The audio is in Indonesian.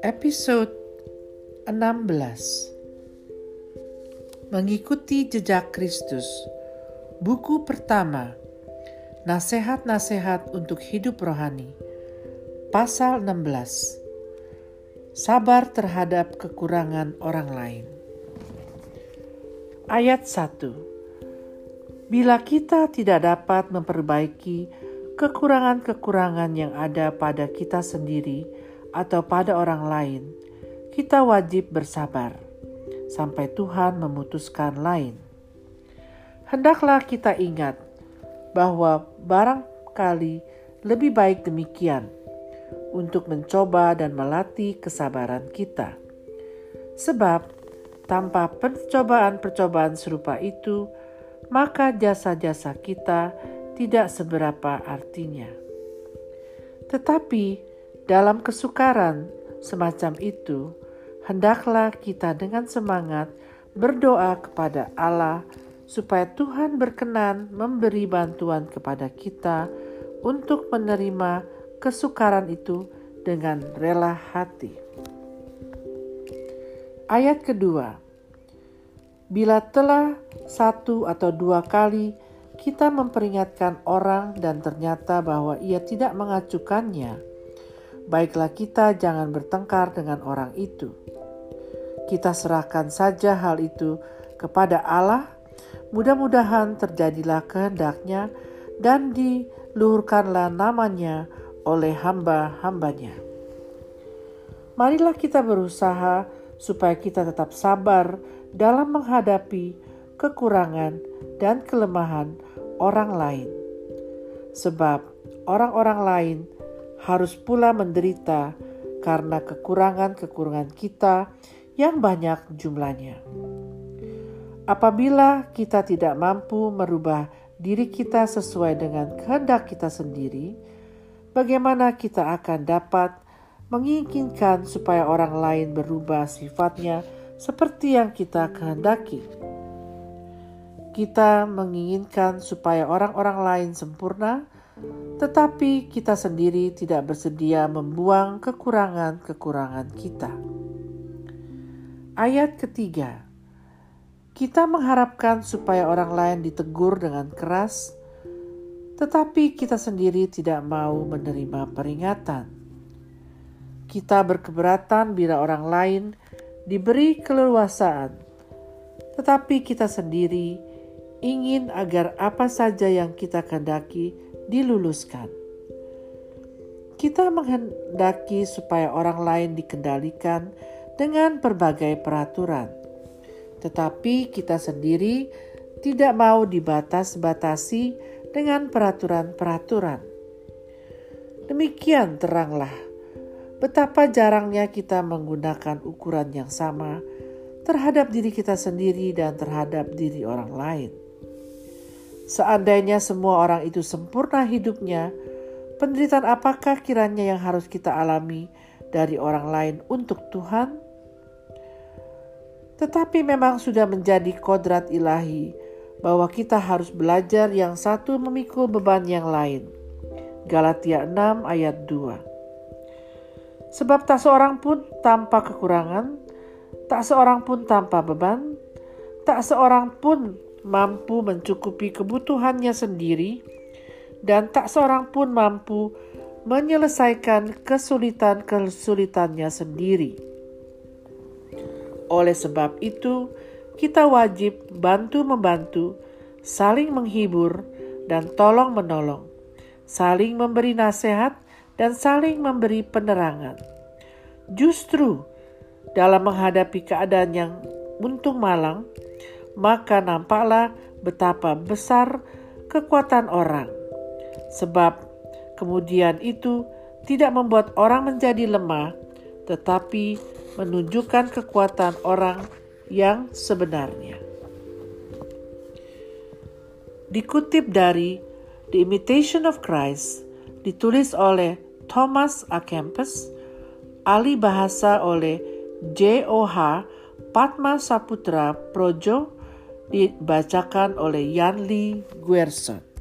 Episode 16 Mengikuti Jejak Kristus. Buku pertama Nasihat-nasihat untuk hidup rohani Pasal 16 Sabar terhadap kekurangan orang lain. Ayat 1 Bila kita tidak dapat memperbaiki kekurangan-kekurangan yang ada pada kita sendiri, atau pada orang lain, kita wajib bersabar sampai Tuhan memutuskan lain. Hendaklah kita ingat bahwa barangkali lebih baik demikian untuk mencoba dan melatih kesabaran kita. Sebab tanpa percobaan-percobaan serupa itu, maka jasa-jasa kita tidak seberapa artinya. Tetapi dalam kesukaran semacam itu, hendaklah kita dengan semangat berdoa kepada Allah supaya Tuhan berkenan memberi bantuan kepada kita untuk menerima kesukaran itu dengan rela hati. Ayat kedua, bila telah satu atau dua kali kita memperingatkan orang dan ternyata bahwa ia tidak mengacukannya, baiklah kita jangan bertengkar dengan orang itu. Kita serahkan saja hal itu kepada Allah. Mudah-mudahan terjadilah kehendaknya dan diluhurkanlah namanya oleh hamba-hambanya. Marilah kita berusaha supaya kita tetap sabar dalam menghadapi kekurangan dan kelemahan orang lain. Sebab orang-orang lain harus pula menderita karena kekurangan-kekurangan kita yang banyak jumlahnya. Apabila kita tidak mampu merubah diri kita sesuai dengan kehendak kita sendiri, bagaimana kita akan dapat menginginkan supaya orang lain berubah sifatnya seperti yang kita kehendaki? Kita menginginkan supaya orang-orang lain sempurna, tetapi kita sendiri tidak bersedia membuang kekurangan-kekurangan kita. Ayat ketiga, kita mengharapkan supaya orang lain ditegur dengan keras, tetapi kita sendiri tidak mau menerima peringatan. Kita berkeberatan bila orang lain diberi keleluasaan, tetapi kita sendiri ingin agar apa saja yang kita kehendaki diluluskan. Kita menghendaki supaya orang lain dikendalikan dengan berbagai peraturan, tetapi kita sendiri tidak mau dibatas-batasi dengan peraturan-peraturan. Demikian teranglah betapa jarangnya kita menggunakan ukuran yang sama terhadap diri kita sendiri dan terhadap diri orang lain. Seandainya semua orang itu sempurna hidupnya, penderitaan apakah kiranya yang harus kita alami dari orang lain untuk Tuhan? Tetapi memang sudah menjadi kodrat ilahi bahwa kita harus belajar yang satu memikul beban yang lain. Galatia 6 ayat 2 Sebab tak seorang pun tanpa kekurangan, tak seorang pun tanpa beban, tak seorang pun mampu mencukupi kebutuhannya sendiri, dan tak seorang pun mampu menyelesaikan kesulitan-kesulitannya sendiri. Oleh sebab itu, kita wajib bantu-membantu, saling menghibur, dan tolong-menolong, saling memberi nasihat, dan saling memberi penerangan. Justru dalam menghadapi keadaan yang untung malang, maka nampaklah betapa besar kekuatan orang. Sebab kemudian itu tidak membuat orang menjadi lemah, tetapi menunjukkan kekuatan orang yang sebenarnya. Dikutip dari The Imitation of Christ, ditulis oleh Thomas A. Kempis, ahli bahasa oleh J.O.H. Patma Saputra Projo, dibacakan oleh Yanli Guerson.